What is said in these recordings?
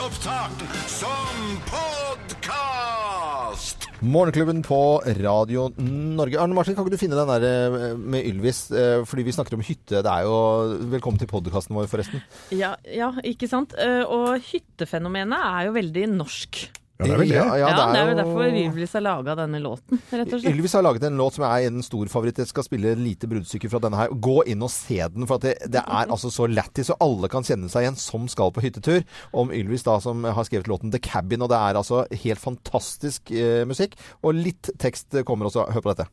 opptak som podkast! Morgenklubben på Radio Norge. Arne Martin, kan ikke du finne den der eh, med Ylvis? Eh, Fordi vi snakker om hytte. Det er jo Velkommen til podkasten vår, forresten. Ja, ja, ikke sant. Eh, Og hyttefenomenet er jo veldig norsk. Ja, det er vel det. Ja, Ja, ja, det er jo derfor Ylvis har laga denne låten, rett og slett. Ylvis har laget en låt som er en stor favoritt. Jeg skal spille et lite bruddstykke fra denne her. Gå inn og se den, for at det, det er altså så lættis, og alle kan kjenne seg igjen som skal på hyttetur. Om Ylvis da, som har skrevet låten The Cabin, og det er altså helt fantastisk eh, musikk. Og litt tekst kommer også. Hør på dette.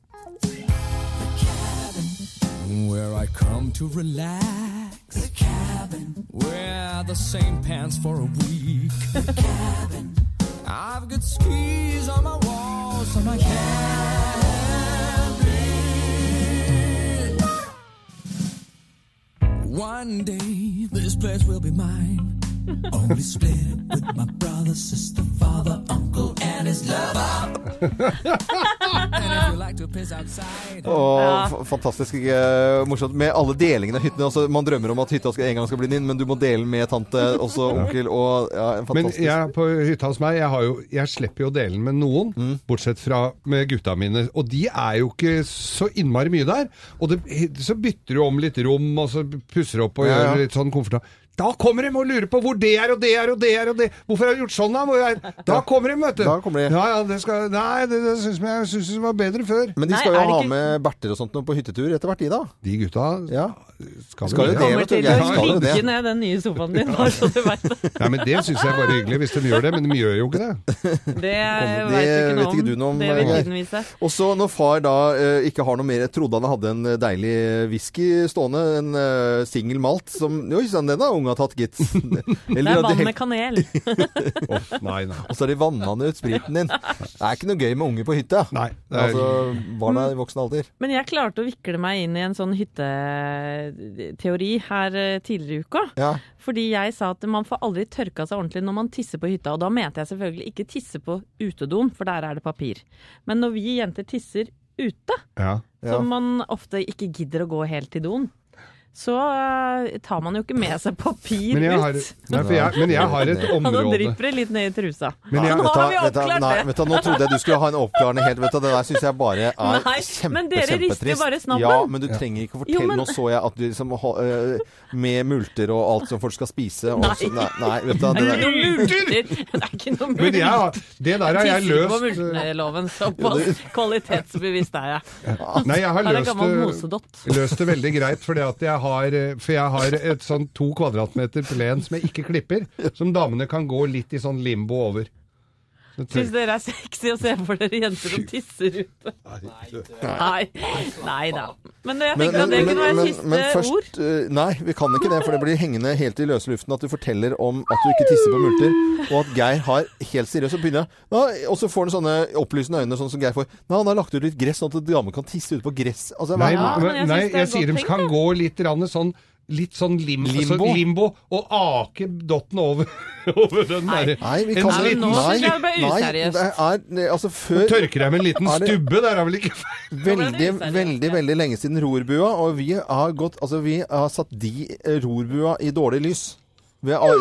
Where I come to relax. The cabin. Wear the same pants for a week. The cabin. I've got skis on my walls so I cabin. One day this place will be mine. Only split it with my brother, sister, father, uncle, and his lover. Og Ja. fantastisk eh, morsomt med alle delingene av hyttene. Altså, man drømmer om at hytta skal, en gang skal bli din, men du må dele med tante, også onkel og ja, Men jeg på hytta hos meg, jeg, har jo, jeg slipper jo å dele den med noen, Mm. bortsett fra med gutta mine. Og de er jo ikke så innmari mye der. Og det, så bytter du om litt rom, og så pusser du opp og Ja, ja. gjør litt sånn komfortabelt. Da kommer de og lurer på hvor det er, og det er, og det er, og det Hvorfor har du gjort sånn, da? Hvor er? Da kommer de, vet du. Da kommer de. Ja, ja, det skal, nei, det, det syns jeg, jeg synes det var bedre før. Men de Nei, skal jo er ha ikke- med berter og sånt på hyttetur etter hvert, de da. De gutta Ja. skal, Skal jo det, Kommer til å ligge ned den nye sofaen din, bare så du veit det. Nei, men det syns jeg er bare hyggelig hvis de gjør det, men de gjør jo ikke det. Det vet ikke noe om. du noe om, Det vil tiden vise. Og så når far da eh, ikke har noe mer Jeg trodde han hadde en eh, deilig whisky stående, en uh, singel malt som Oi sann, den har unga tatt, gitt. Det er vann med kanel. oh, nei, nei. Og så har de vanna ut spriten din. Det er ikke noe gøy med unge på hytta. Nei, det er- Altså barna i voksen alder. Men jeg klarte å vikle meg inn i en sånn hytteteori her eh, tidligere i uka. Ja. Fordi jeg sa at man får aldri tørka seg ordentlig når man tisser på hytta. Og da mente jeg selvfølgelig ikke tisse på utedoen, for der er det papir. Men når vi jenter tisser ute, Ja. Ja. som man ofte ikke gidder å gå helt til doen, så eh, tar man jo ikke med seg papir Men jeg har, ut. nei, for jeg, men jeg har et område da område drypper det litt ned i trusa. Men jeg- nå Vet har vi oppklart nei, det! vet du, nå trodde jeg du skulle ha en oppklarende helt. Vet du, det der syns jeg bare er Nei, kjempe, men dere rister jo bare snabben. Ja, men du trenger ikke å fortelle. Jo, men- Nå så jeg at du liksom øh, Med multer og alt som folk skal spise. Og Nei. så, nei, nei, vet du, Det det er ikke noe multer! Det er ikke noe Men multer. jeg, har- det der har jeg Tisser ikke på løst multeloven. Såpass kvalitetsbevisst er jeg. Nei, jeg har løst løst det veldig greit, fordi at jeg har, for jeg har et sånn to kvadratmeter plen som jeg ikke klipper, som damene kan gå litt i sånn limbo over. Syns dere er sexy å se for dere jenter som tisser ute? Nei. Nei da. Men jeg tenkte at det kunne være men, siste men ord. først øh, Nei, vi kan ikke det, for det blir hengende helt i løse luften at du forteller om at du ikke tisser på multer, og at Geir har helt seriøst å begynne ja, Og så får han sånne opplysende øyne, sånn som Geir får. Nei, han har lagt ut litt gress, sånn at damer kan tisse ute på gress. Altså, Nei, Ja, men men, jeg nei, jeg sier de kan gå litt sånn Litt sånn lim, Limbo? Altså limbo og ake dotten over, over den derre Nei, vi En kan Nei, nå nei, synes jeg det ble nei, useriøst. det er, det- altså før Tørker deg med en liten Er det- stubbe? Der er vel ikke Veldig, veldig veldig lenge siden rorbua, og vi har gått Altså, vi har satt de rorbua i dårlig lys. Vi har,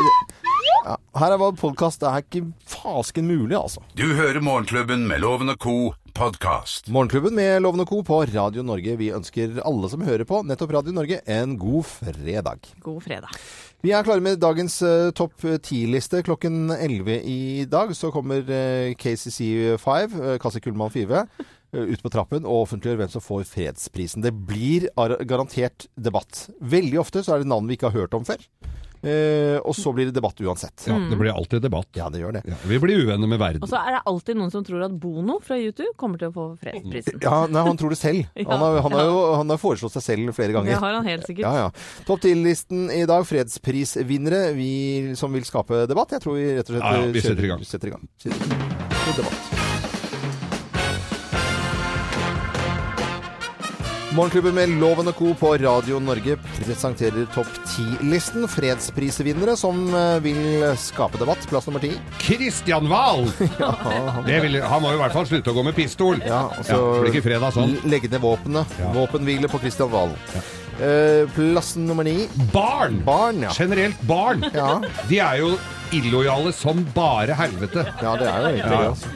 ja, her er vår podkast. Det er ikke fasken mulig, altså. Du hører Morgenklubben med Loven og co. podkast. Morgenklubben med Loven og Co. på Radio Norge. Vi ønsker alle som hører på nettopp Radio Norge, en god fredag. God fredag. Vi er klare med dagens uh, topp ti-liste. Klokken 11 i dag så kommer uh, KCC5, uh, Kasi Kullmann 4, eh, ut på trappen og offentliggjør hvem som får fredsprisen. Det blir garantert debatt. Veldig ofte så er det navn vi ikke har hørt om før. Eh, og så blir det debatt uansett. Ja, det blir alltid debatt. Ja, det gjør det. Ja, vi blir uvenner med verden. Og så er det alltid noen som tror at Bono fra YouTube kommer til å få fredsprisen. Ja, nei, han tror det selv. Han har, han har jo han har foreslått seg selv flere Det ganger. har han helt sikkert. Ja, ja. Topp 10-listen i dag. Fredsprisvinnere vi, som vil skape debatt. Jeg tror vi rett og slett Ja, ja, vi setter i gang. Setter i gang. Setter i gang. Til debatt. Morgenklubben med Loven og Co. på Radio Norge presenterer topp 10-listen. Fredsprisvinnere som eh, vil skape debatt. Plass nummer ti. Kristian Wahl! ja, vil- Han må jo i hvert fall slutte å gå med pistol. Ja, og Ja, så blir ikke fredag sånn. legge ned våpenet. Ja. Våpenhvile på Kristian Ja. Uh, plass nummer ni. Barn! Barn, ja. Generelt barn. Ja, De er jo illojale som bare helvete. ja det er jo egentlig det. Altså.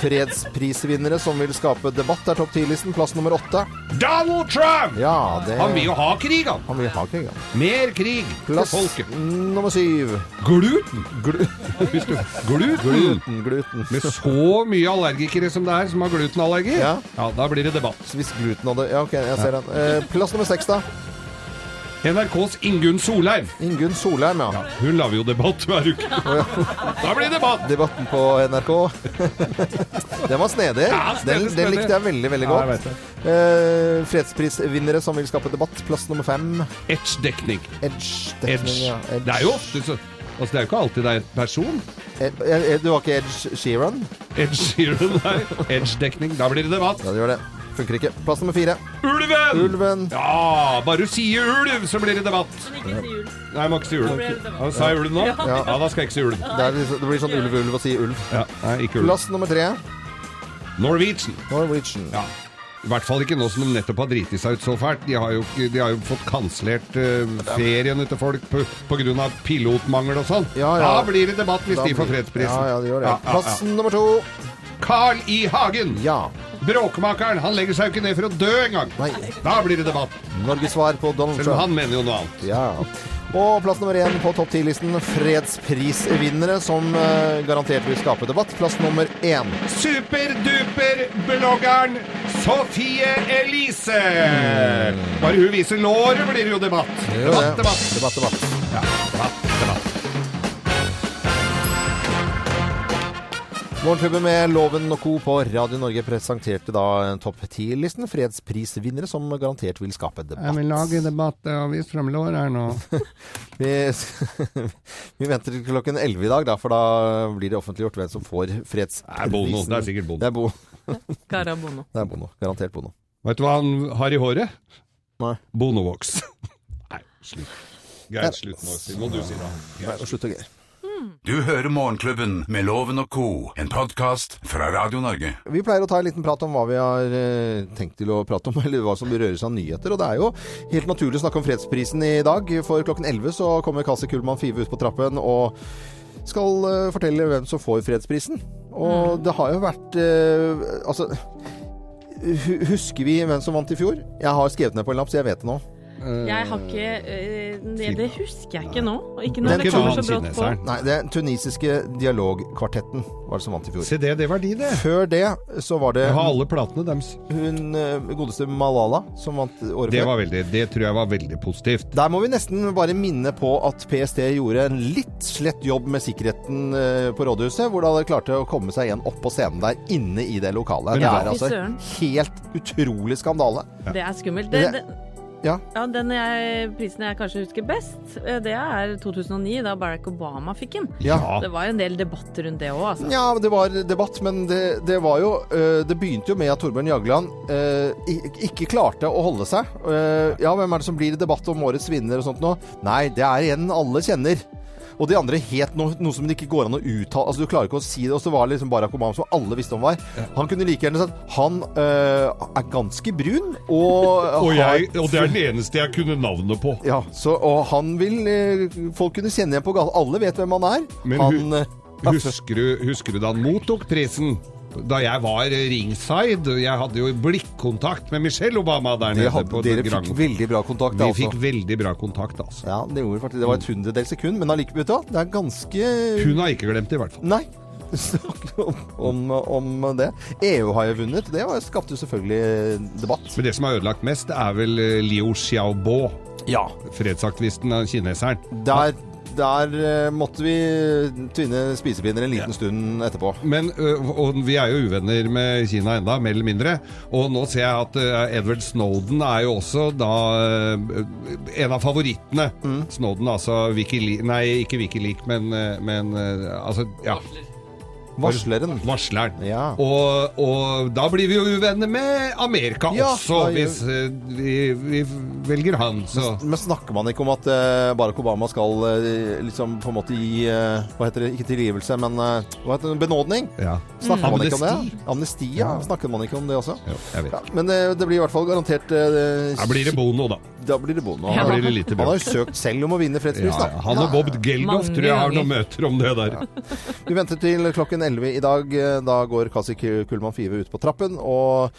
Fredsprisvinnere som vil skape debatt, er topp 10-listen. Plass nummer åtte. Donald Trump! Ja, det Han vil jo ha krig, han. Han vil ha krig, han. Mer krig Plass Plass folket. nummer syv. Gluten! Hvis gluten! Gluten, gluten. Med så mye allergikere som det er, som har glutenallergi, Ja. ja, da blir det debatt. Hvis gluten hadde Ja, OK, jeg ser den. Eh, plass nummer seks, da. NRKs Ingunn Solheim. Ingunn Solheim, ja. Ja, hun lager jo debatt hver uke. Da blir det debatt! Debatten på NRK. den var snedig. Ja, den, den likte jeg veldig, veldig godt. Ja. Eh, fredsprisvinnere som vil skape debatt. Plass nummer fem. Edge-dekning. Edge-dekning. Edge. Ja. Edge. Det er jo ofte så Altså, det er jo ikke alltid det er en person. Ed, Ed, Ed, du har ikke Edge Sheeran? Edge Sheeran, nei. Edge-dekning. Da blir det debatt. Ja, det gjør det. Funker ikke. Plass nummer fire. Ulven! Ulven. Ja, bare du sier ulv, så blir det debatt. Men ikke si ulv. Nei, jeg må ikke si ulv. Ja, Sa jeg ulv nå? Ja. Ja, da skal jeg ikke si ulv. Det, er, liksom- det blir sånn ulv-ulv å si ulv. Ja, nei, ikke ulv. Plass nummer tre. Norwegian. Norwegian. Ja. I hvert fall ikke nå som de nettopp har driti seg ut så fælt. De har jo, de har jo fått kansellert uh, feriene til folk av pilotmangel og sånn. Ja, ja. Da blir det debatt hvis Da de får fredsprisen. Ja, ja, det gjør det. Ja, ja, ja. Plass nummer to. Carl I. Hagen. Ja. Bråkmakeren. Han legger seg jo ikke ned for å dø engang. Da blir det debatt. Norges svar på Donald Trump. Selv om han mener jo noe annet. Ja. Og plass nummer én på topp ti-listen. Fredsprisvinnere som uh, garantert vil skape debatt. Plass nummer én. Superduper-bloggeren Sofie Elise. Bare hun viser låret, blir det jo debatt. Debatt, debatt. debatt, debatt. Ja, Morgenklubben med Loven og Co. på Radio Norge presenterte da topp ti-listen. Fredsprisvinnere som garantert vil skape debatt. Jeg vil lage debatt og vise frem lår her nå. Vi, vi venter til klokken 11 i dag, da, for da blir det offentliggjort hvem som får fredsprisen. Det er Bono. Det er sikkert Bono. Det er, bo, Carabono. det er Bono. Garantert Bono. Vet du hva han har i håret? Nei. Bonovox. Nei, slutt. Greit, slutt nå. Nå hva du sier det. Nei, og slutt å greier. Du hører Morgenklubben med Loven og co., en podkast fra Radio Norge. Vi pleier å ta en liten prat om hva vi har eh, tenkt til å prate om, eller hva som berører seg av nyheter. Og det er jo helt naturlig å snakke om fredsprisen i dag. For klokken 11 så kommer Kasi Kullmann Five ut på trappen og skal eh, fortelle hvem som får fredsprisen. Og det har jo vært eh, Altså Husker vi hvem som vant i fjor? Jeg har skrevet ned på en lapp, så jeg vet det nå. Jeg har ikke eh, det, det husker jeg ikke nå. Og ikke når det kommer så brått på. Nei, det er tunisiske dialogkvartetten var det som vant i fjor. Se det, det var de, det. Før det så var det Jeg har alle platene deres. hun eh, godeste Malala som vant året Det, før. var veldig, det tror jeg var veldig positivt. Der må vi nesten bare minne på at PST gjorde en litt slett jobb med sikkerheten eh, på rådhuset, hvor de hadde klart å komme seg igjen opp på scenen der, inne i det lokalet. Men Det er altså helt utrolig skandale. Det er skummelt. Det- det, Ja. ja, den jeg, prisen jeg kanskje husker best, eh, det er 2009, da Barack Obama fikk den. Ja. Det var jo en del debatt rundt det òg, altså. Ja, det var debatt, men det, det var jo eh, Det begynte jo med at Torbjørn Jagland eh, ikke klarte å holde seg. Eh, ja, hvem er det som blir i debatt om årets vinner og sånt nå? Nei, det er en alle kjenner. Og de andre het noe, noe som det ikke går an å uttale. Altså, Du klarer ikke å si det. Og så var det liksom Barack Obama som alle visste om var. Han kunne like gjerne sagt han øh, er ganske brun og, Og, jeg, og det er den eneste jeg kunne navnet på. ja, så, og han vil øh, folk kunne kjenne igjen på gata. Alle vet hvem han er. Men han, eh, Husker du, husker du da han mottok prisen? Da jeg var ringside. Jeg hadde jo blikkontakt med Michelle Obama der nede hadde, på dere fikk veldig bra kontakt. Vi altså. fikk veldig bra kontakt, altså. Ja, det gjorde faktisk Det var et hundredels sekund, men allikevel? Det er ganske Hun har ikke glemt det, i hvert fall. Nei. Om, om, om det. EU har jo vunnet. Det skapte jo selvfølgelig debatt. Men det som har ødelagt mest, er vel eh, Liu Xiaobo, Ja. fredsaktivisten kineseren. Der, der eh, måtte vi tvinne spisepinner en liten stund etterpå. Men, ø, og vi er jo uvenner med Kina enda, mer eller mindre. Og nå ser jeg at ø, Edward Snowden er jo også da en av favorittene. Mm. Snowden, altså Wikileak Nei, ikke Wikileaks, men, men altså Ja. Varsleren. Varsleren. Ja. Og, og da blir vi jo uvenner med Amerika Ja, også, da hvis uh, vi, vi velger han. Så Men snakker man ikke om at uh, Barack Obama skal uh, liksom på en måte gi Hva heter det? Ikke tilgivelse, men hva heter det? benådning? ja. Snakker man ikke om det? Amnesti, ja. Snakker man ikke om det også? Jo, jeg vet. Ja, men det, det blir i hvert fall garantert uh, Da blir det Bono, da. Da blir det bonde. Ja. Da blir det lite litt han har jo søkt selv om å vinne Ja, fredsprisen. ja. Han og Bob Geldof tror jeg har noen møter om det der. Vi venter til klokken 11 i dag. Da går Kasi Kullmann Five ut på trappen og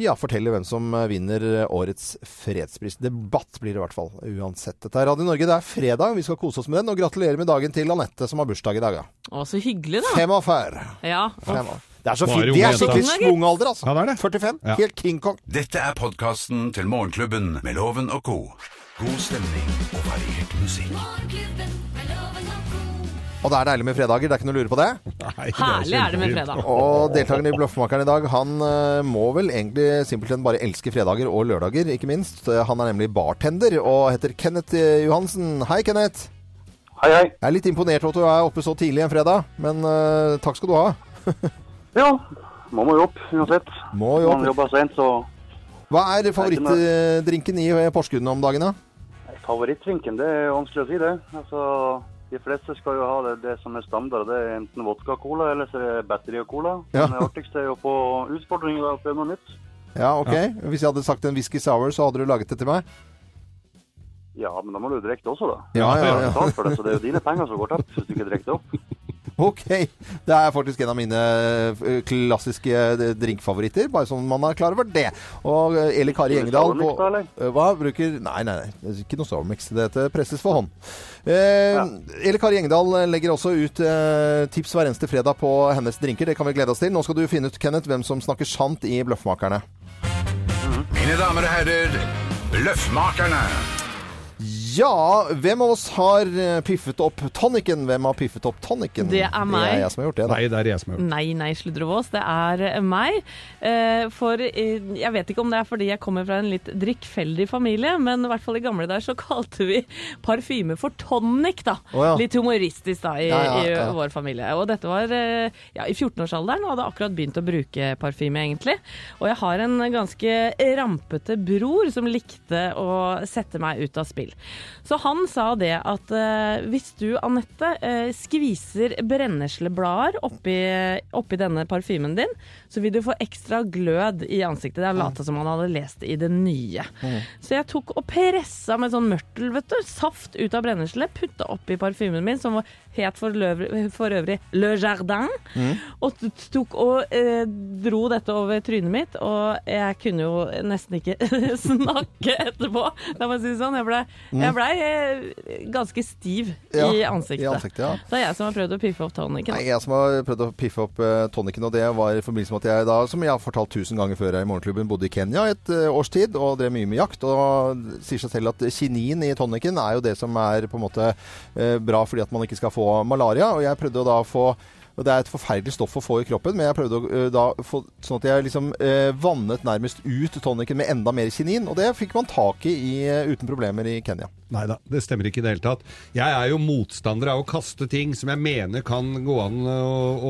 ja, forteller hvem som vinner årets fredspris. Debatt blir det i hvert fall, uansett. Dette er Radio Norge. Det er fredag, vi skal kose oss med den. Og gratulerer med dagen til Anette, som har bursdag i dag. Ja. Å, så hyggelig, da. 45. Ja. Fem år. Det er så fint. De er sikkert skikkelig jenter. schwung-alder, altså. Ja, det er det. 45. Ja. Helt King Kong. Dette er podkasten til Morgenklubben med Loven og co. God stemning og variert musikk. Morgenklubben med Loven og co. Og det er deilig med fredager, det er ikke noe å lure på det. Nei, Herlig er det med fredag. Og deltakeren i Bløffmakeren i dag, han eh, må vel egentlig simpelthen bare elske fredager og lørdager, ikke minst. Eh, Han er nemlig bartender og heter Kenneth eh, Johansen. Hei, Kenneth. Hei, hei. Jeg er litt imponert over at du er oppe så tidlig en fredag, men uh, takk skal du ha. Ja, man må jo opp uansett. Må jo Man jobber sent, så Hva er favorittdrinken i Porsgrunn om dagen, da? favorittdrinken, det er vanskelig å si det. Altså, de fleste skal jo ha det, det som er standard. Det er enten vodka-cola eller så er det battery-cola. Ja. Men det artigste er å få utfordringer og prøve noe nytt. Ja, ok. Hvis jeg hadde sagt en whisky sour, så hadde du laget det til meg? Ja, men da må du drikke det også, da. Ja, ja, ja. det, så det er jo dine penger som går tapt hvis du ikke drikker det opp. Ok. Det er faktisk en av mine eh, klassiske eh, drinkfavoritter, bare sånn man er klar over det. Og eh, Eli Kari? Eh, Hva bruker Nei, nei, nei. det Ikke noe Sourmix. Dette presses for hånd. Eh, Eli Kari Engedal legger også ut eh, tips hver eneste fredag på hennes drinker. Det kan vi glede oss til. Nå skal du finne ut, Kenneth, hvem som snakker sant i Bløffmakerne. Mine damer og herrer, Bløffmakerne. Ja, hvem av oss har eh, piffet opp tonicen? Hvem har piffet opp tonicen? Det er meg. Det er jeg som har gjort det, da. Nei, det er jeg som har gjort det. Nei, nei, Sludrevås. Det er eh, meg. Eh, For jeg vet ikke om det er fordi jeg kommer fra en litt drikkfeldig familie, men i hvert fall i gamle dager så kalte vi parfyme for tonic, da. Oh, ja. Litt humoristisk da i, Ja, ja, ja. i vår familie. Og dette var ja, i 14-årsalderen, og hadde akkurat begynt å bruke parfyme, egentlig. Og jeg har en ganske rampete bror som likte å sette meg ut av spill. Så han sa det at eh, hvis du, Anette, eh, skviser brennesleblader oppi, oppi denne parfymen din, så vil du få ekstra glød i ansiktet. Det er lata som han hadde lest i det nye. Så jeg tok og pressa med sånn mørtel, vet du, saft ut av brennesle, putta oppi parfymen min, som var het for, for øvrig Le Jardin, og tok og eh, dro dette over trynet mitt, og jeg kunne jo nesten ikke snakke etterpå. La meg si det sånn. Jeg ble, jeg ble blei ganske stiv Ja, i ansiktet. i ansiktet, ja. Det er jeg som har prøvd å piffe opp tonicen. Nei, jeg som har prøvd å piffe opp uh, tonicen, og det var i forbindelse med at jeg da, som jeg har fortalt tusen ganger før her i Morgenklubben, bodde i Kenya et uh, års tid og drev mye med jakt. Og sier seg selv at kinin i tonicen er jo det som er på en måte uh, bra fordi at man ikke skal få malaria. Og jeg prøvde å da få Det er et forferdelig stoff å få i kroppen, men jeg prøvde å, uh, da få sånn at jeg liksom uh, vannet nærmest ut tonicen med enda mer kinin. Og det fikk man tak i, i eh, uten problemer i Kenya. Nei da, det stemmer ikke i det hele tatt. Jeg er jo motstander av å kaste ting som jeg mener kan gå an å,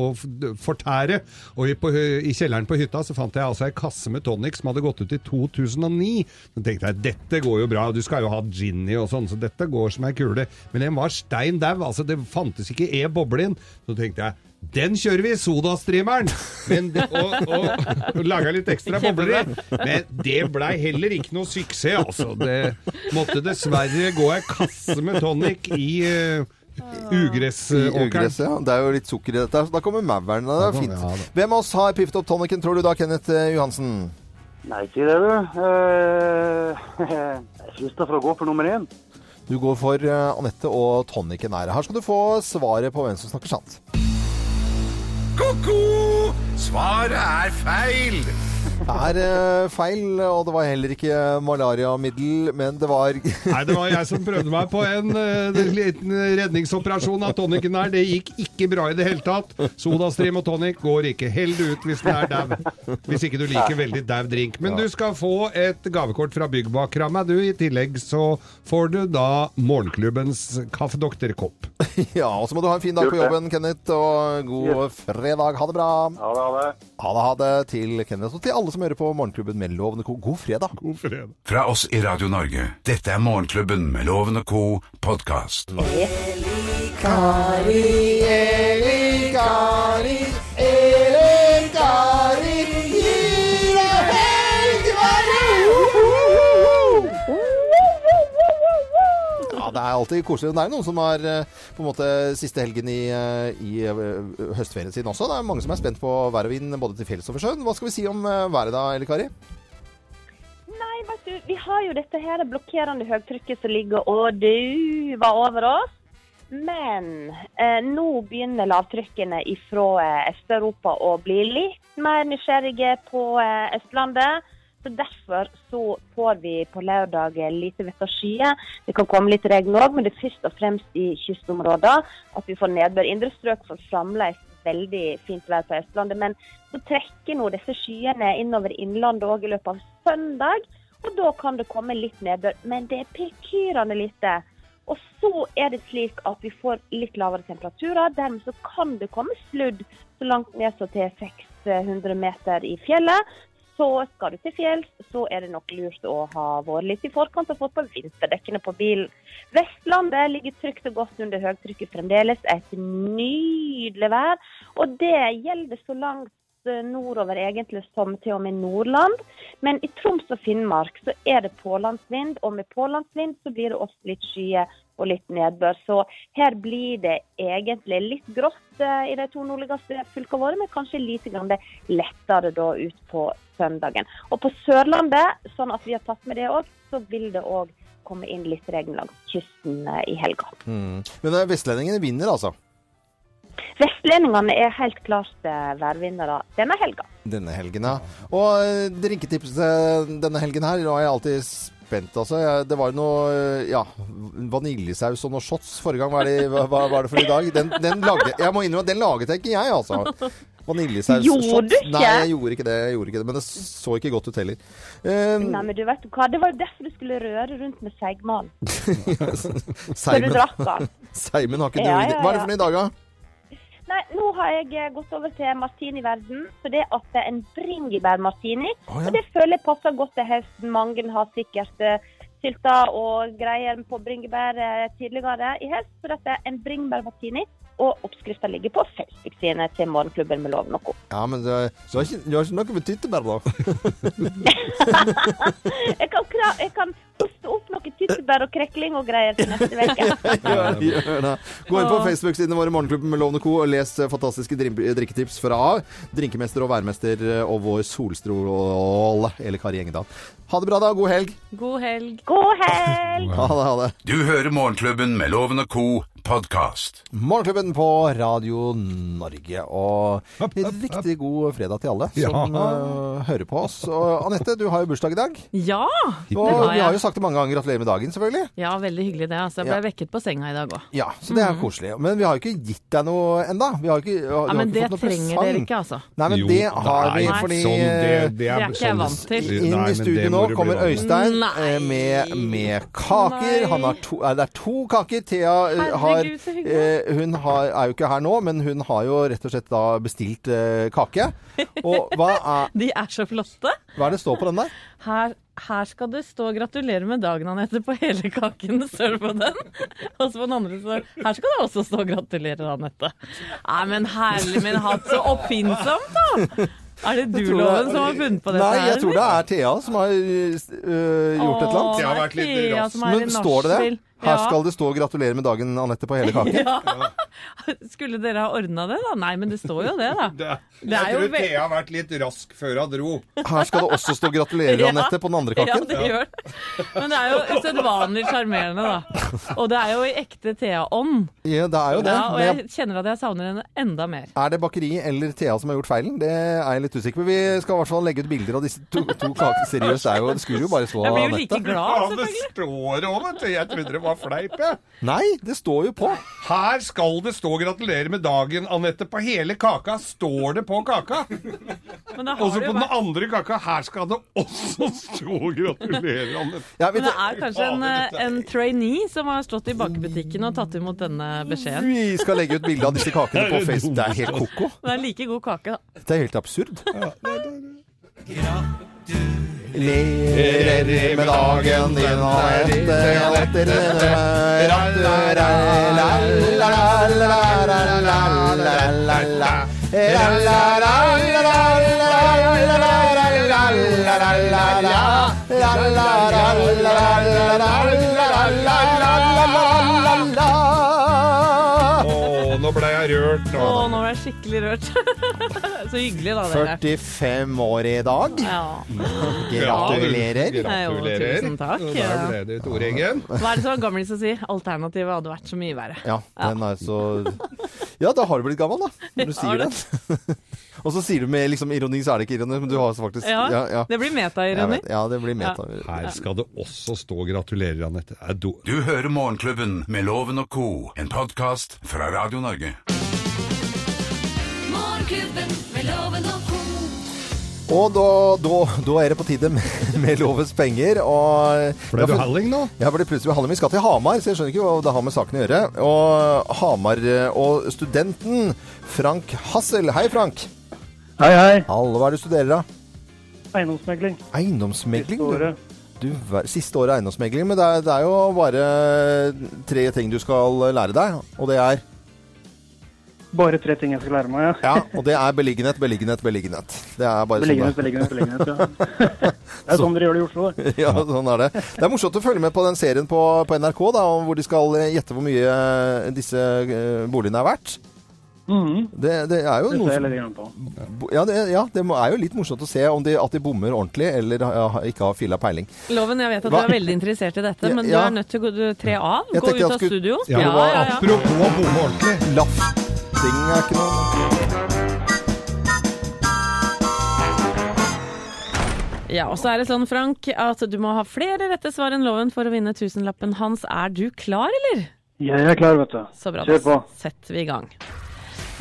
å fortære. Og i, på, i kjelleren på hytta så fant jeg altså ei kasse med tonic som hadde gått ut i 2009. Så tenkte jeg dette går jo bra, du skal jo ha ginny og sånn, så dette går som ei kule. Men den var stein dau, altså det fantes ikke e boble. Så tenkte jeg den kjører vi i sodastreameren! Og, og, og laga litt ekstra bobler i. Men det blei heller ikke noe suksess, altså. Det måtte dessverre gå ei kasse med tonic i uh, ugressåkeren. ugresset, ja. Det er jo litt sukker i dette. Så da kommer mauren. Det er fint. ja. Hvem av oss har piffet opp tonicen, tror du da, Kenneth eh, Johansen? Nei, si det, du. Eh, Jeg frister for å gå for nummer én. Du går for eh, Anette og tonicen er. Her skal du få svaret på hvem som snakker sant. Ko-ko! Svaret er feil! Er eh, feil, og det var heller ikke malariamiddel, men det var Nei, det var jeg som prøvde meg på en eh, liten redningsoperasjon av tonicen her. Det gikk ikke bra i det hele tatt. Sodastream og tonic går ikke. Hell det ut hvis den er dau. Hvis ikke du liker veldig dau drink. Men du skal få et gavekort fra Byggbakera du. I tillegg så får du da Morgenklubbens kaffedoktorkopp. Ja, og så må du ha en fin dag på jobben, Kenneth, og god fredag. Ha det bra. Ha det, ha det. Ha det, ha det til Kenneth, og til alle som hører på Morgenklubben med Lovende Co. God fredag. God fredag. Fra oss i Radio Norge, dette er Morgenklubben med Loven og co. podkast. Kari, Eli, Kari, det er alltid koselig. Det er noen som har eh, på en måte siste helgen i, eh, i eh, høstferien sin også. Det er mange som er spent på vær og vind både til fjells og for sjøen. Hva skal vi si om været da, Elle Kari? Nei, vet du, vi har jo dette her blokkerende høytrykket som ligger og duver over oss. Men eh, nå begynner lavtrykkene fra eh, Øst-Europa å bli litt mer nysgjerrige på eh, Østlandet. Så Derfor så får vi på lørdag lite vett og skyer. Det kan komme litt regn òg, men det er først og fremst i kystområder at vi får nedbør. Indre strøk får fremdeles veldig fint vær på Østlandet, men så trekker nå disse skyene innover innlandet òg i løpet av søndag. Og da kan det komme litt nedbør, men det er pekyrende lite. Og så er det slik at vi får litt lavere temperaturer. Dermed så kan det komme sludd så langt ned som til 600 meter i fjellet. Så skal du til fjells, så er det nok lurt å ha vært litt i forkant og fått på vinterdekkene på bilen. Vestlandet ligger trygt og godt under høytrykket fremdeles. Et nydelig vær. Og det gjelder så langt eh, nordover egentlig som til og med Nordland. Men i Troms og Finnmark så er det pålandsvind, og med pålandsvind så blir det også litt skyer og litt nedbør. Så her blir det egentlig litt grått eh, i de to nordligste fylkene våre, men kanskje lite grann lettere da ut på søndagen. Og på Sørlandet, sånn at vi har tatt med det òg, så vil det òg komme inn litt regn langs kysten eh, i helga. Men eh, vestlendingene vinner, altså. Vestlendingene er helt klart værvinnere denne helga. Denne helgen, ja. Og drinketipset denne helgen her, nå er jeg alltid spent, altså. Det var noe, ja, vaniljesaus og noe shots forrige gang. Hva det, hva, var det for i dag? Den, den lagde, jeg må innrømme den laget jeg ikke jeg, altså. Vaniljesaus Gjorde du ikke? Nei, jeg gjorde ikke det, jeg gjorde ikke det. Men det så ikke godt ut heller. Um, Nei, men du vet hva, Det var jo derfor du skulle røre rundt med seigmann. Så du drakk den. Seimen har ikke Ja, noe ja, Hva er det for noe i dag, da? Nei, nå har jeg eh, gått over til martini-verden. Så det at det er en bringebær-martini. Ja. Og det føler jeg passer godt til høsten. Mange har sikkert eh, sylta og greier på bringebær eh, tidligere i høst. Så dette er en bringebær-martini. Og oppskrifta ligger på Facebook-sidene til Morgenklubben med Loven og Co. Ja, men du, har ikke, ikke noe med tyttebær, da? Jeg kan, jeg kan tyttebær og krekling og greier til neste uke. Gjør, gjør det. Gå inn på Facebook-sidene våre Morgenklubben med Lovende Co. og les eh, fantastiske drikketips fra drinkemester og værmester eh, og vår solstråle eller Kari Engedal. Ha det bra, da. God helg. God helg. God helg! Ha det. ha det. Du hører Morgenklubben med Lovende Co. podkast. Morgenklubben på Radio Norge. Og riktig god fredag til alle som eh, hører på oss. Og Anette, du har jo bursdag i dag. Ja! Og har vi har jo sagt det mange ganger. Gratulerer med dagen, selvfølgelig. Ja, veldig hyggelig det. Altså, jeg ble Ja. vekket på senga i dag òg. Ja, så det er koselig. Men vi har jo ikke gitt deg noe enda. Vi har ikke, vi har, Ja, men ikke det fått noe trenger presang. dere ikke, altså. Nei, men Jo, det har vi, nei, fordi sånn, det, det Det er ikke jeg sånn- vant til. Inn Nei, i studio nå kommer. Øystein med, med kaker. Han har to, det er to kaker. Thea eh, har, Herregud, eh, hun har, er jo ikke her nå, men hun har jo rett og slett da bestilt eh, kake. Og hva er, De er så flotte. hva er det står på den der? Her, her skal det stå 'gratulerer med dagen', Anette, på hele kaken. Ser du på den. Og så på den andre står her skal det også stå 'gratulerer, Anette'. Nei, men herlig min hatt, så oppfinnsomt, da! Er det du, Loven, som har funnet på dette? Nei, jeg tror det er Thea som har øh, gjort et eller annet. Åh, Det har vært litt Thea raskt. som er i Men står det det? Her Ja. skal det stå 'gratulerer med dagen, Anette' på hele kaken. Ja. Skulle dere ha ordna det, da? Nei, men det står jo det, da. Det, Det er jeg tror Thea har vært litt rask før hun dro. Her skal det også stå 'gratulerer. Anette' på den andre kaken. Ja, det gjør det. Men det er jo usedvanlig sjarmerende, da. Og det er jo i ekte Thea-ånd. Ja, det er jo det. Ja, og jeg kjenner at jeg savner henne enda mer. Er det bakeriet eller Thea som har gjort feilen? Det er jeg litt usikker på. Vi skal i hvert fall legge ut bilder av disse to, to kakene. Seriøst, det er jo, det skulle jo bare stå Jeg blir jo like glad, glad, Ja, det står òg, vet du. Jeg trodde det var fleip, jeg. Nei, det står jo på. Her skal det stå 'gratulerer med dagen', Anette. På hele kaka står det på kaka. Også Og så på den andre kaka, her skal det også stå 'gratulerer', Anette. Ja, men det er kanskje en, eh, en trainee som har stått i bakebutikken og tatt imot denne beskjeden. vi skal legge ut bilde av disse kakene på Facebook. Det er helt ko-ko. Det er like god kake, da. Det er helt absurd. Gratulerer med dagen din, Og etter La ble jeg rørt. Å, Nå. nå ble jeg skikkelig rørt. Så hyggelig, da, dere. 45 år i dag. Ja. Gratulerer. Gratulerer. Jo, tusen takk. Og Der ble det Tore Eggen. Hva er det som gamlis å si? Alternativet hadde vært så mye verre. Ja, den er så Ja, da har du blitt gammel, da. Når du sier det. den. Og så sier du med liksom ironi, så er det ikke ironi, men du har faktisk Ja, Ja, ja. Det blir metaironi. ja det blir meta. Her skal det også stå 'gratulerer', Anette. Er Du hører Morgenklubben med Loven og co., en podkast fra Radio Norge. Morgenklubben med Loven og co. Og da, da, da er det på tide med, med lovens penger. Og Ble du halling nå? Ja, ble plutselig halling. Vi skal til Hamar, så jeg skjønner ikke hva det har med saken å gjøre. Og Hamar eh, og studenten Frank Hassel. Hei, Frank. Hei, hei. Hallo, hva er det du studerer, da? Eiendomsmegling. Eiendomsmegling? Siste året. Du, siste året eiendomsmegling. Men det er, det er jo bare tre ting du skal lære deg, og det er Bare tre ting jeg skal lære meg, ja. Ja, og det er beliggenhet, beliggenhet, beliggenhet. Det er bare Beliggenhet, sånn det beliggenhet, beliggenhet. Ja. Det er sånn dere gjør det i Oslo, det. Ja, sånn er det. Det er morsomt å følge med på den serien på, på NRK, da, hvor de skal gjette hvor mye disse eh, boligene er verdt. Mhm. Det, det er jo Det noe som ja, det, ja, det er jo litt morsomt å se om de, at de bommer ordentlig, eller ja, ikke har filla peiling. Loven, jeg vet at Hva? du er veldig interessert i dette, Ja, men du er nødt til å gå- tre av. Jeg Gå ut av skulle- studio. Ja, Ja, ja, ja. Apropos å bomme ordentlig. Lafting er ikke noe Ja, og så er det sånn, Frank, at du må ha flere rette svar enn loven for å vinne tusenlappen hans. Er du klar, eller? Jeg er klar, vet du. Så bra. Kjør på. Da setter vi i gang.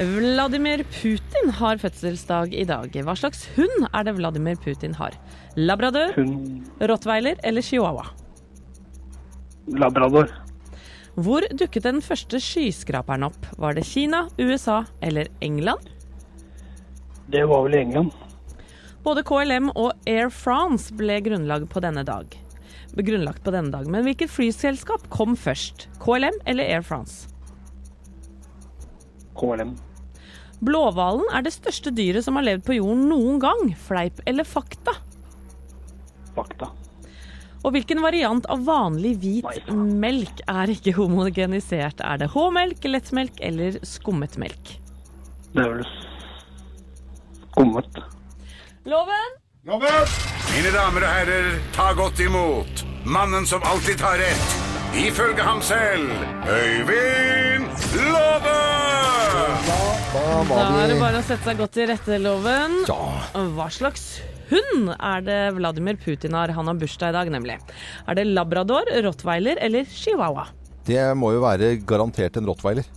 Vladimir Putin har fødselsdag i dag. Hva slags hund er det Vladimir Putin har? Labrador, Hun rottweiler eller chihuahua? labrador. Hvor dukket den første skyskraperen opp? Var det Kina, USA eller England? Det var vel England. Både KLM og Air France ble grunnlag på denne dag. Grunnlagt på denne dag. Men hvilket flyselskap kom først? KLM eller Air France? KLM. Blåhvalen er det største dyret som har levd på jorden noen gang. Fleip eller fakta? Fakta. Og hvilken variant av vanlig hvit Nei, melk er ikke homogenisert? Er det H-melk, lettmelk eller skummet melk? Det er vel skummet. Loven! Mine damer og herrer, ta godt imot mannen som alltid tar rett, ifølge ham selv, Øyvind Love! Da Da da er det bare å sette seg godt til rette, Loven. Ja. Hva slags hund er det Vladimir Putin har? Han har bursdag i dag, nemlig. Er det labrador, rottweiler eller chihuahua? Det må jo være garantert en rottweiler.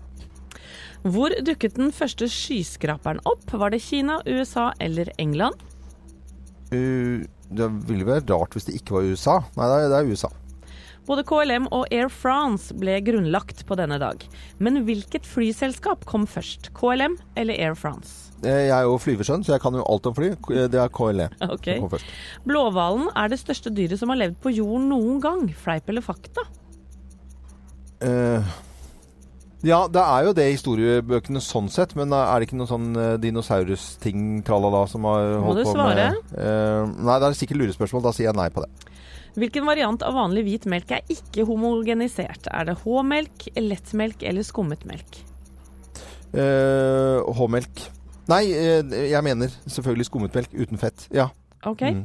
Hvor dukket den første skyskraperen opp? Var det Kina, USA eller England? Uh, det ville være rart hvis det ikke var USA. Nei, det er, det er USA. Både KLM og Air France ble grunnlagt på denne dag. Men hvilket flyselskap kom først? KLM eller Air France? Eh, Jeg er jo flyversønn, så jeg kan jo alt om fly. Det er KLE okay. som kom først. Blåhvalen er det største dyret som har levd på jorden noen gang. Fleip eller fakta? Uh... ja, det er jo det i historiebøkene sånn sett, men er det ikke noen sånn eh, dinosaurus-ting, tralala, som har Må du svare? med Eh, Nei, det er sikkert lurespørsmål. Da sier jeg nei på det. Hvilken variant av vanlig hvit melk er ikke homogenisert? Er det H-melk, lettmelk eller skummet melk? Eh, H-melk. Nei, eh, jeg mener selvfølgelig skummet melk uten fett. Ja. OK. Mm.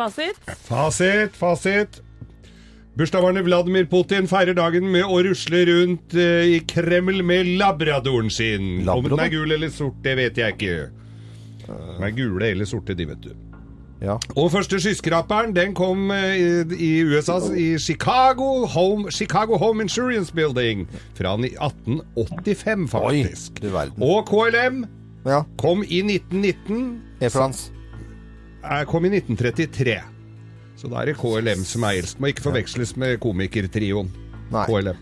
Fasit? Fasit, fasit. Bursdagsbarnet Vladimir Putin feirer dagen med å rusle rundt eh, i Kreml med labradoren sin. Om den er gul eller sort, det vet jeg ikke. Den er gule eller sorte, de, vet du. Ja. Og første skyskraperen den kom eh, i, i USA, i Chicago Home, Chicago Home Insurance Building fra 1885, faktisk. verden. Og KLM ja. kom i 1919. Air France. eh, Kom i 1933. Så da er det KLM som er eldst. Må ikke forveksles med komikertrioen KLM.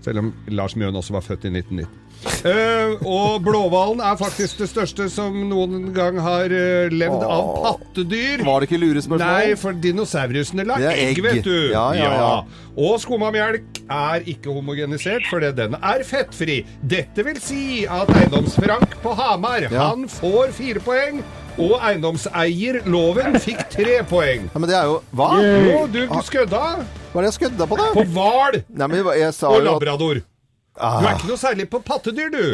Selv om Lars Mjøen også var født i 1919. Eh, og blåhvalen er faktisk det største som noen gang har uh, levd av pattedyr. Var det ikke lurespørsmål? Nei, for dinosaurusene la egg, egg. vet du. Ja, ja, ja. Og skummamelk er ikke homogenisert fordi den er fettfri. Dette vil si at eiendomsfrank på Hamar, han får fire poeng. Og eiendomseier Loven fikk tre poeng. Ja, men det er jo Hva? Jo, du, du skødda Hva er det jeg skødda på, da? på hval og labrador. at. Du er ikke noe særlig på pattedyr, du!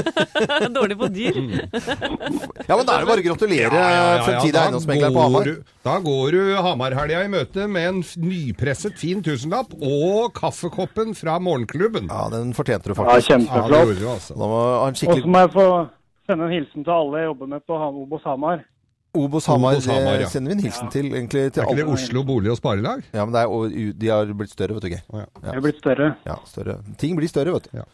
Dårlig på dyr. Ja, men da er det bare å gratulere Ja, ja, ja, ja. fremtidig eiendomsmegler på Hamar. Da går du Hamarhelga i møte med en nypresset fin tusenlapp og kaffekoppen fra morgenklubben. Ja, den fortjente du faktisk. Ja, kjempeflott. du altså. Og så må jeg få sende en hilsen til alle jeg jobber med på Obos Hamar. Obos Hamar, Obos Hamar, ja. sender vi en hilsen til, egentlig, til Er ikke det. Oslo bolig- og sparelag? Ja, men det er, og de har blitt større, vet du ikke. De har blitt større. Ja, større. Ting blir større, vet du. Ja.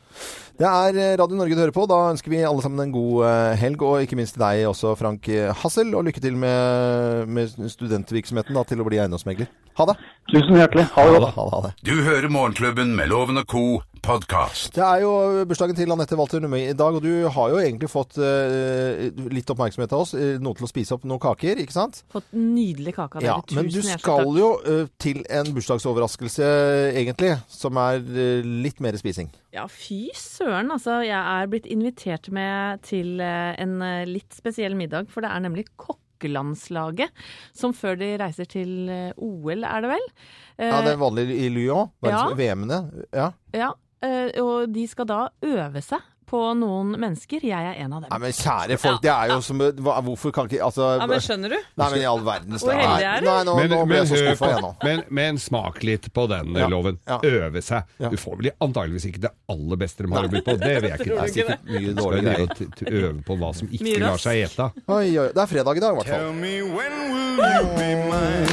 Det er eh, Radio Norge du hører på. Da ønsker vi alle sammen en god eh, helg, og ikke minst til deg også, Frank eh, Hassel. Og lykke til med, med studentvirksomheten da, til å bli eiendomsmegler. Ha det. Tusen hjertelig. Ha det godt. Ha det, ha det. Du hører Morgenklubben med Loven og co. podkast. Det er jo bursdagen til Anette Walter Numme i dag, og du har jo egentlig fått eh, litt oppmerksomhet av oss. eh, noe til å spise opp noen kaker, ikke sant? Fått nydelig kake av dere. Ja, men du skal jo eh, til en bursdagsoverraskelse, egentlig, som er eh, litt mer spising. Ja, fy søren. Altså, jeg er blitt invitert med til eh, en eh, litt spesiell middag, for det er nemlig kokkelandslaget som før de reiser til OL, er det vel? Ja, det er vanlig i Lyon. ja. VM-ene. Ja. ja, og de skal da øve seg på noen mennesker. Jeg er en av dem. Nei, men kjære folk, det er jo som hva, Hvorfor kan ikke Altså Ja, men skjønner du? Nei, men i all verdens Hvor heldig er du? Nei, nå, Men, nå ble men, jeg så skuffa nå. men, men smak litt på den Ja, loven. ja. Øve seg. Ja. Du får vel antageligvis ikke det aller beste de har å by på. Det vet jeg ikke. Det er sikkert mye dårlig øve på hva som ikke lar seg ete. Oi, oi. Det er fredag i dag, i hvert fall. Og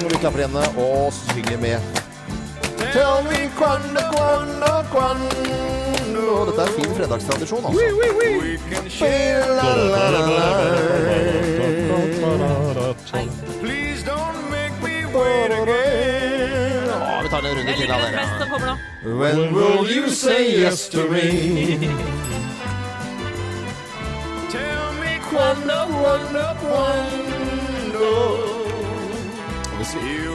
vi klapper hendene og synger med. Tell me quando, quando, quando Dette er fin fredagstradisjon, altså. La, la, la, la. Ja, vi tar en runde Jeg til liker av den dere. best som kommer nå. When will you say yes to me? Quando, quando, quando Hvis vi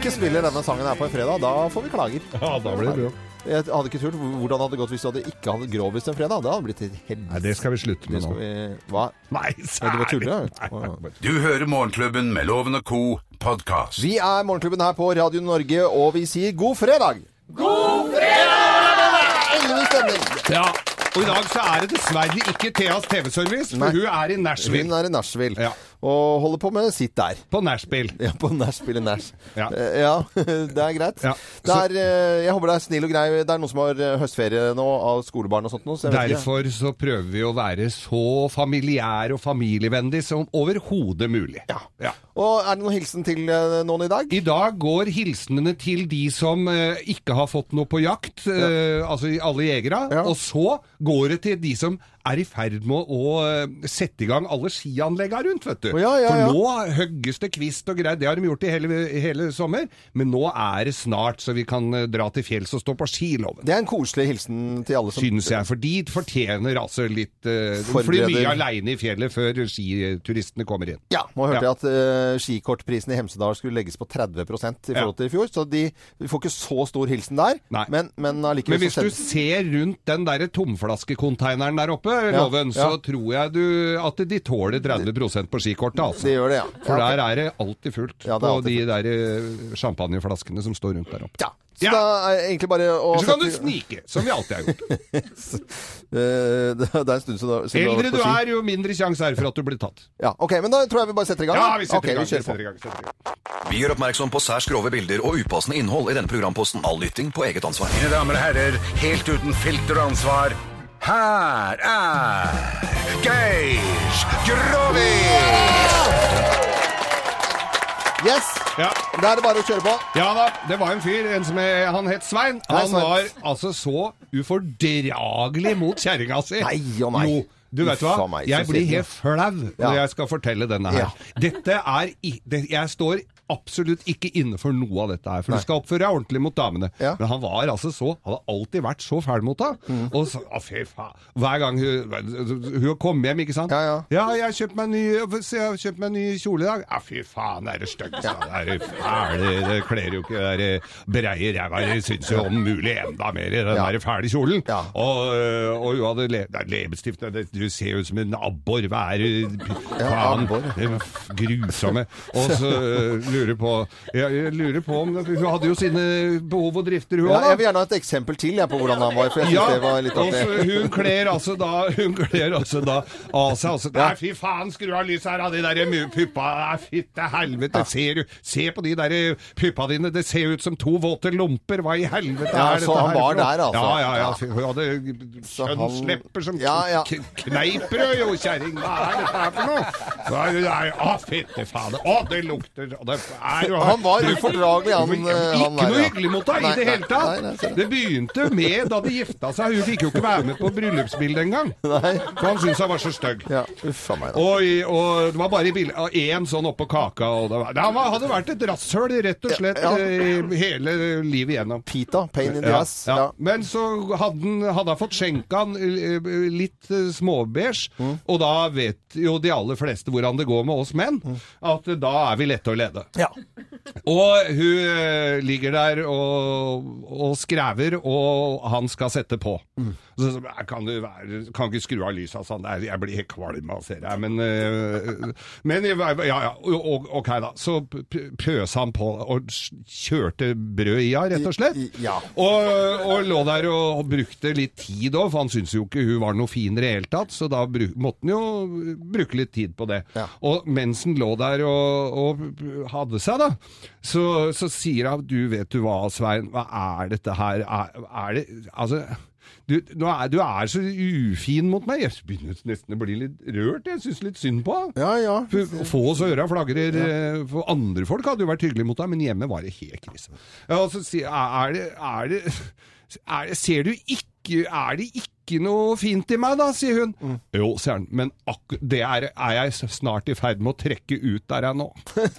ikke spiller denne sangen her på en fredag, da får vi klager. Ja, da blir det bra. Jeg hadde ikke turt. Hvordan hadde det gått hvis du hadde ikke hadde grovis en fredag? Det hadde blitt et helt Nei, det skal vi slutte Det med skal nå. vi Hva? Nei, særlig! du ja. Du hører Morgenklubben med Loven og co. podkast. Vi er Morgenklubben her på Radio Norge, og vi sier god fredag! God fredag! Endelig stemning! Ja, og i dag så er det dessverre ikke Theas TV-service, for Nei. hun er i Nashville. Hun er i Nashville Ja. Og holder på med sitt der. På nachspiel. Ja, på nachspiel i Nash. Ja. Eh, ja, det er greit. Ja. Det er, eh, jeg håper det er snill og grei. Det er noen som har eh, høstferie nå av skolebarn og sånt nå. Så Derfor ikke. Så prøver vi å være så familiær og familievennlig som overhodet mulig. Ja. Ja. Og er det noen hilsen til noen i dag? I dag går hilsenene til de som ikke har fått noe på jakt, altså alle jegere. Og så går det til de som er i ferd med å eh, sette i gang alle skianleggene rundt, vet du. Ja, ja, ja. For nå hogges det kvist og greier. Det har de gjort i hele, hele sommer. Men nå er det snart så vi kan eh, dra til fjells og stå på skiloven. Det er en koselig hilsen til alle som Syns jeg, for de fortjener altså litt uh, De flyr mye aleine i fjellet før skituristene kommer inn. Ja, nå hørte jeg at uh, skikortprisen i Hemsedal skulle legges på 30% i forhold til i fjor. Så de, får ikke så stor hilsen der. Nei. Men, men Men hvis du ser rundt den der tomflaskekonteineren der oppe, Loven, ja. så tror jeg du at de tåler 30 på skikortet, altså. De gjør det, ja. For der er det alltid fullt Ja, det alltid på de der eh, champagneflaskene som står rundt der oppe. Ja. Så Ja. da er det egentlig bare å så kan du snike, som vi alltid har gjort. Eh, det er en stund siden siden du har Eldre du er, jo mindre sjanse er for at du blir tatt. Ja, ok, men da tror jeg vi bare setter i gang. Ja, vi setter okay, i gang. Vi kjører setter i gang, setter i gang. Vi gjør oppmerksom på særs grove bilder og upassende innhold i denne programposten. All lytting på eget ansvar. Mine damer og herrer, helt uten filter og ansvar, her er Geir Grovis! Yes! Ja. Da er det bare å kjøre på. Ja da, det var en fyr, en som er, han het Svein. Han Svein. var altså så ufordragelig mot kjerringa si. Nei og nei. Jo, du vet hva? Meg, Jeg blir helt flau Ja. når jeg skal fortelle denne her. Ja. Dette er i, det, Jeg står absolutt ikke inne for noe av dette her, for Nei. du skal oppføre deg ordentlig mot damene. Ja. Mm. Men han var altså så hadde alltid vært så fæl mot henne. Og så, å, fy faen. Hver gang hun, hun kom hjem, ikke sant? Ja, ja. jeg meg ny, jeg har kjøpt meg en ny kjole i dag. Ja, fy faen, det er det stygt. Ja. Det er fæle, det kler jo ikke det breie ræva. Jeg syns jo om mulig enda mer i den Ja. der fæle kjolen. Ja. Og, øh, og hun hadde le, det leppestift Du ser jo ut som en abbor. Hva er det? Ja, Faen. Det Grusomme. Og så øh, lurer på jeg, jeg lurer på om Hun hadde jo sine behov og drifter, hun Ja, jeg vil gjerne ha et eksempel til jeg, på hvordan han var, for jeg synes det var litt og så hun kler altså da Hun kler altså da av seg altså, Nei, fy faen, skru av lyset her, av de der puppa Nei, fytte helvete, ser du Se på de der puppa dine, det ser ut som to våte lomper. Hva i helvete Ja, er dette her? Så for noe? der, altså. Ja, ja, ja. Hun hadde kjønnslepper som Ja, ja. kneiper jo, kjerring. Hva er dette her for noe? Å, fytte fader. Å, det lukter og det er Han var ufordragelig, han, han der. Ikke noe hyggelig mot deg i det hele tatt. Det begynte med da de gifta seg. Hun fikk jo ikke være med på bryllupsbildet engang. For han syntes han var så stygg. Ja. Og, og det var bare én sånn oppå kaka. Og det, var, det hadde vært et rasshøl rett og slett Ja, ja. eh, hele livet igjennom. Pita, pain in the ass. Men så hadde han, hadde han fått skjenka han eh, litt eh, småbeige, Mm. og da vet jo de aller fleste hvordan det går med oss menn, at eh, da er vi lette å lede. Ja. Og hun eh, ligger der og, og skrever, og han skal sette på. Så, så kan du være, kan ikke skru av lyset, sånn. Jeg blir helt kvalm av å se det her, men, eh, men ja, ja, og- ok da. Så pøsa han på og kjørte brød i henne, rett og slett. I- i- ja. Og, og lå der og brukte litt tid òg, for han syntes jo ikke hun var noe fin i det hele tatt, så da bruk, måtte han jo bruke litt tid på det. Ja. Og mens han lå der og, og hadde seg, da, så, så sier han Du, vet du hva, Svein, hva er dette her? Er, er det Altså du, er, du er så ufin mot meg. Jeg begynner nesten å bli litt rørt. Jeg syns litt synd på henne. Ja, ja. For- Få oss øra flagrer. Ja. For andre folk hadde jo vært hyggelige mot deg, men hjemme var det helt krise. Ja, og så sier er det, er det, er det Ser du ikke Er det ikke noe fint i meg, da? sier hun. Mm. Jo, sier han, men det er, er jeg snart i ferd med å trekke ut der jeg nå.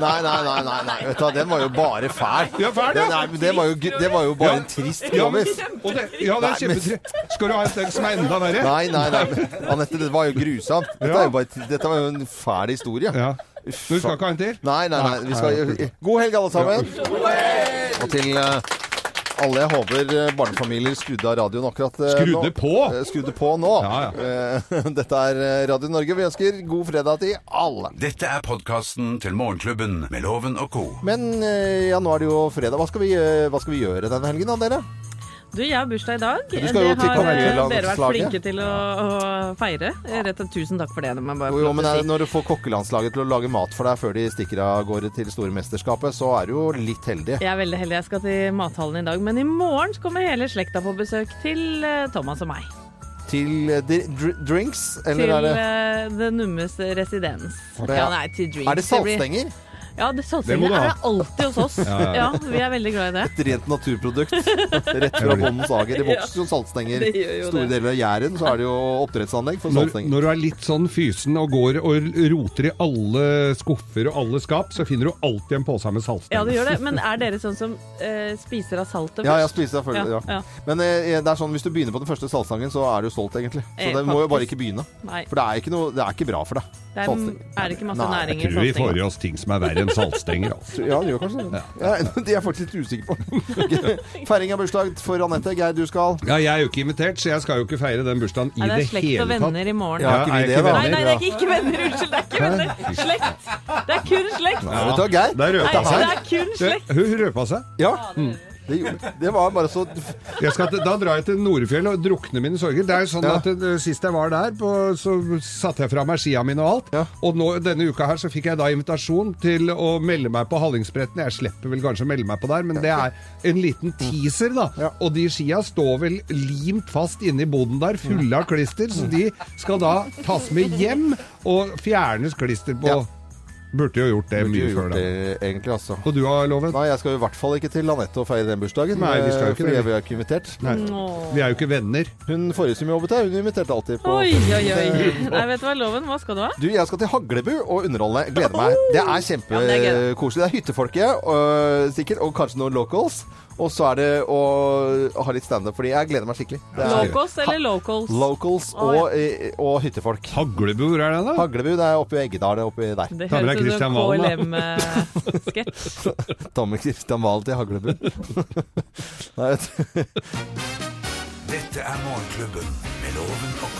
Nei, nei, nei, nei, nei. Vet du, den var jo bare fæl. Ja, fæl, ja. Den det, var jo, det var jo bare Ja. en trist Ja, grovis. og det, ja, det er kjempetrist. Skal du ha en som er enda verre? Nei, nei, nei. Anette, det var jo grusomt. Dette, Ja. jo bare, dette var jo en fæl historie. Ja. Du skal ikke ha en til? Nei, nei, nei. Vi skal, god helg, alle sammen. Og til eh, alle jeg håper eh, barnefamilier skrudde av radioen akkurat eh, Skrudde nå. på? Eh, Skrudde på nå. Ja, ja. Dette er Radio Norge. Vi ønsker god fredag til alle. Dette er podkasten til Morgenklubben med Loven og co. Men ja, nå er det jo fredag. Hva skal vi, hva skal vi gjøre denne helgen, da, dere? Du, jeg har bursdag i dag. Det til har eh, dere vært flinke til å, å feire. Rett og tusen takk for det. Jo, jo, men si. når du får kokkelandslaget til å lage mat for deg før de stikker av gårde til store mesterskapet, så er du jo litt heldig. Jeg er veldig heldig. Jeg skal til mathallen i dag, men i morgen kommer hele slekta på besøk til eh, Thomas og meg. Til eh, dr drinks, eller til er det eh, The Nummes residens. Ja, nei, til drinks. Er det saltstenger? Ja, det Det må saltstenger du er alltid hos oss. Ja, ja, Ja, vi er veldig glad i det. Et rent naturprodukt. Rett fra bondens hage. Det vokser jo saltstenger. Det jo Store det. deler av Jæren så er det jo oppdrettsanlegg for Når, saltstenger. når du er litt sånn fysen og går og roter i alle skuffer og alle skap, så finner du alltid en pose med saltstenger. Ja, det gjør det. Men er dere sånn som eh, spiser av saltet først? Ja, jeg spiser av Ja, Ja, ja. Men eh, det er sånn, hvis du begynner på den første saltstangen, så er du solgt, egentlig. Så Eh, det må jo bare ikke begynne. Nei. For det er ikke, noe, det er ikke bra for deg. Det er, er det ikke masse Nei, næring i Jeg tror vi får i oss ting som er verre enn saltstenger. Altså. Ja, det gjør kanskje det. Ja, De er faktisk litt usikker på. Feiring av bursdag for Anette. Geir, du skal Ja, jeg er jo ikke invitert, så jeg skal jo ikke feire den bursdagen i Nei, det det er slekt og venner i morgen. Ja, ikke vi er det, ikke da? Nei, nei, det er ikke, ikke venner. Unnskyld, det er ikke venner. Slekt. Det er kun slekt. ja. Vet du hva, Geir? Der røpa seg. det er kun slekt. Hun røpa seg. Ja. Det, gjorde- det var bare så Jeg skal, da drar jeg til Norefjell og drukner mine sorger. Det er jo sånn at eh, Sist jeg var der, på, så satte jeg fra meg skia mine og alt. Ja. Og nå, denne uka her så fikk jeg da invitasjon til å melde meg på Hallingsbretten. Jeg slipper vel kanskje å melde meg på der, men det er en liten teaser, da. Ja. Og de skia står vel limt fast inne i boden der, fulle av klister. Så de skal da tas med hjem og fjernes klister på. Ja. Burde jo gjort det Burde mye gjort før det, egentlig, altså. Og du har loven? Nei, jeg skal jo i hvert fall ikke til Anette og feire den bursdagen. Nei, vi skal jo eh, ikke fordi det. vi er ikke invitert. Nei. Vi er jo ikke venner. Hun forrige som jobbet her, hun inviterte alltid på Oi, oi, oi. Nei, vet du hva, Loven, hva skal du ha? Du, jeg skal til Haglebu og underholde. Gleder meg. Det er Ja, men det er det er hyttefolket, og, sikkert, og kanskje noen locals. Og så er det å ha litt standup, fordi jeg gleder meg skikkelig. Det er Locals eller locals? locals og, og, ja. og hyttefolk. Haglebu, hvor er det da? Haglebu, det er oppe i Eggedal, oppi der. Det høres ut som Christian KLM-sketsj. Ta med Kristian Valen til Haglebu. Nei, vet du. Dette er Morgenklubben med Loven og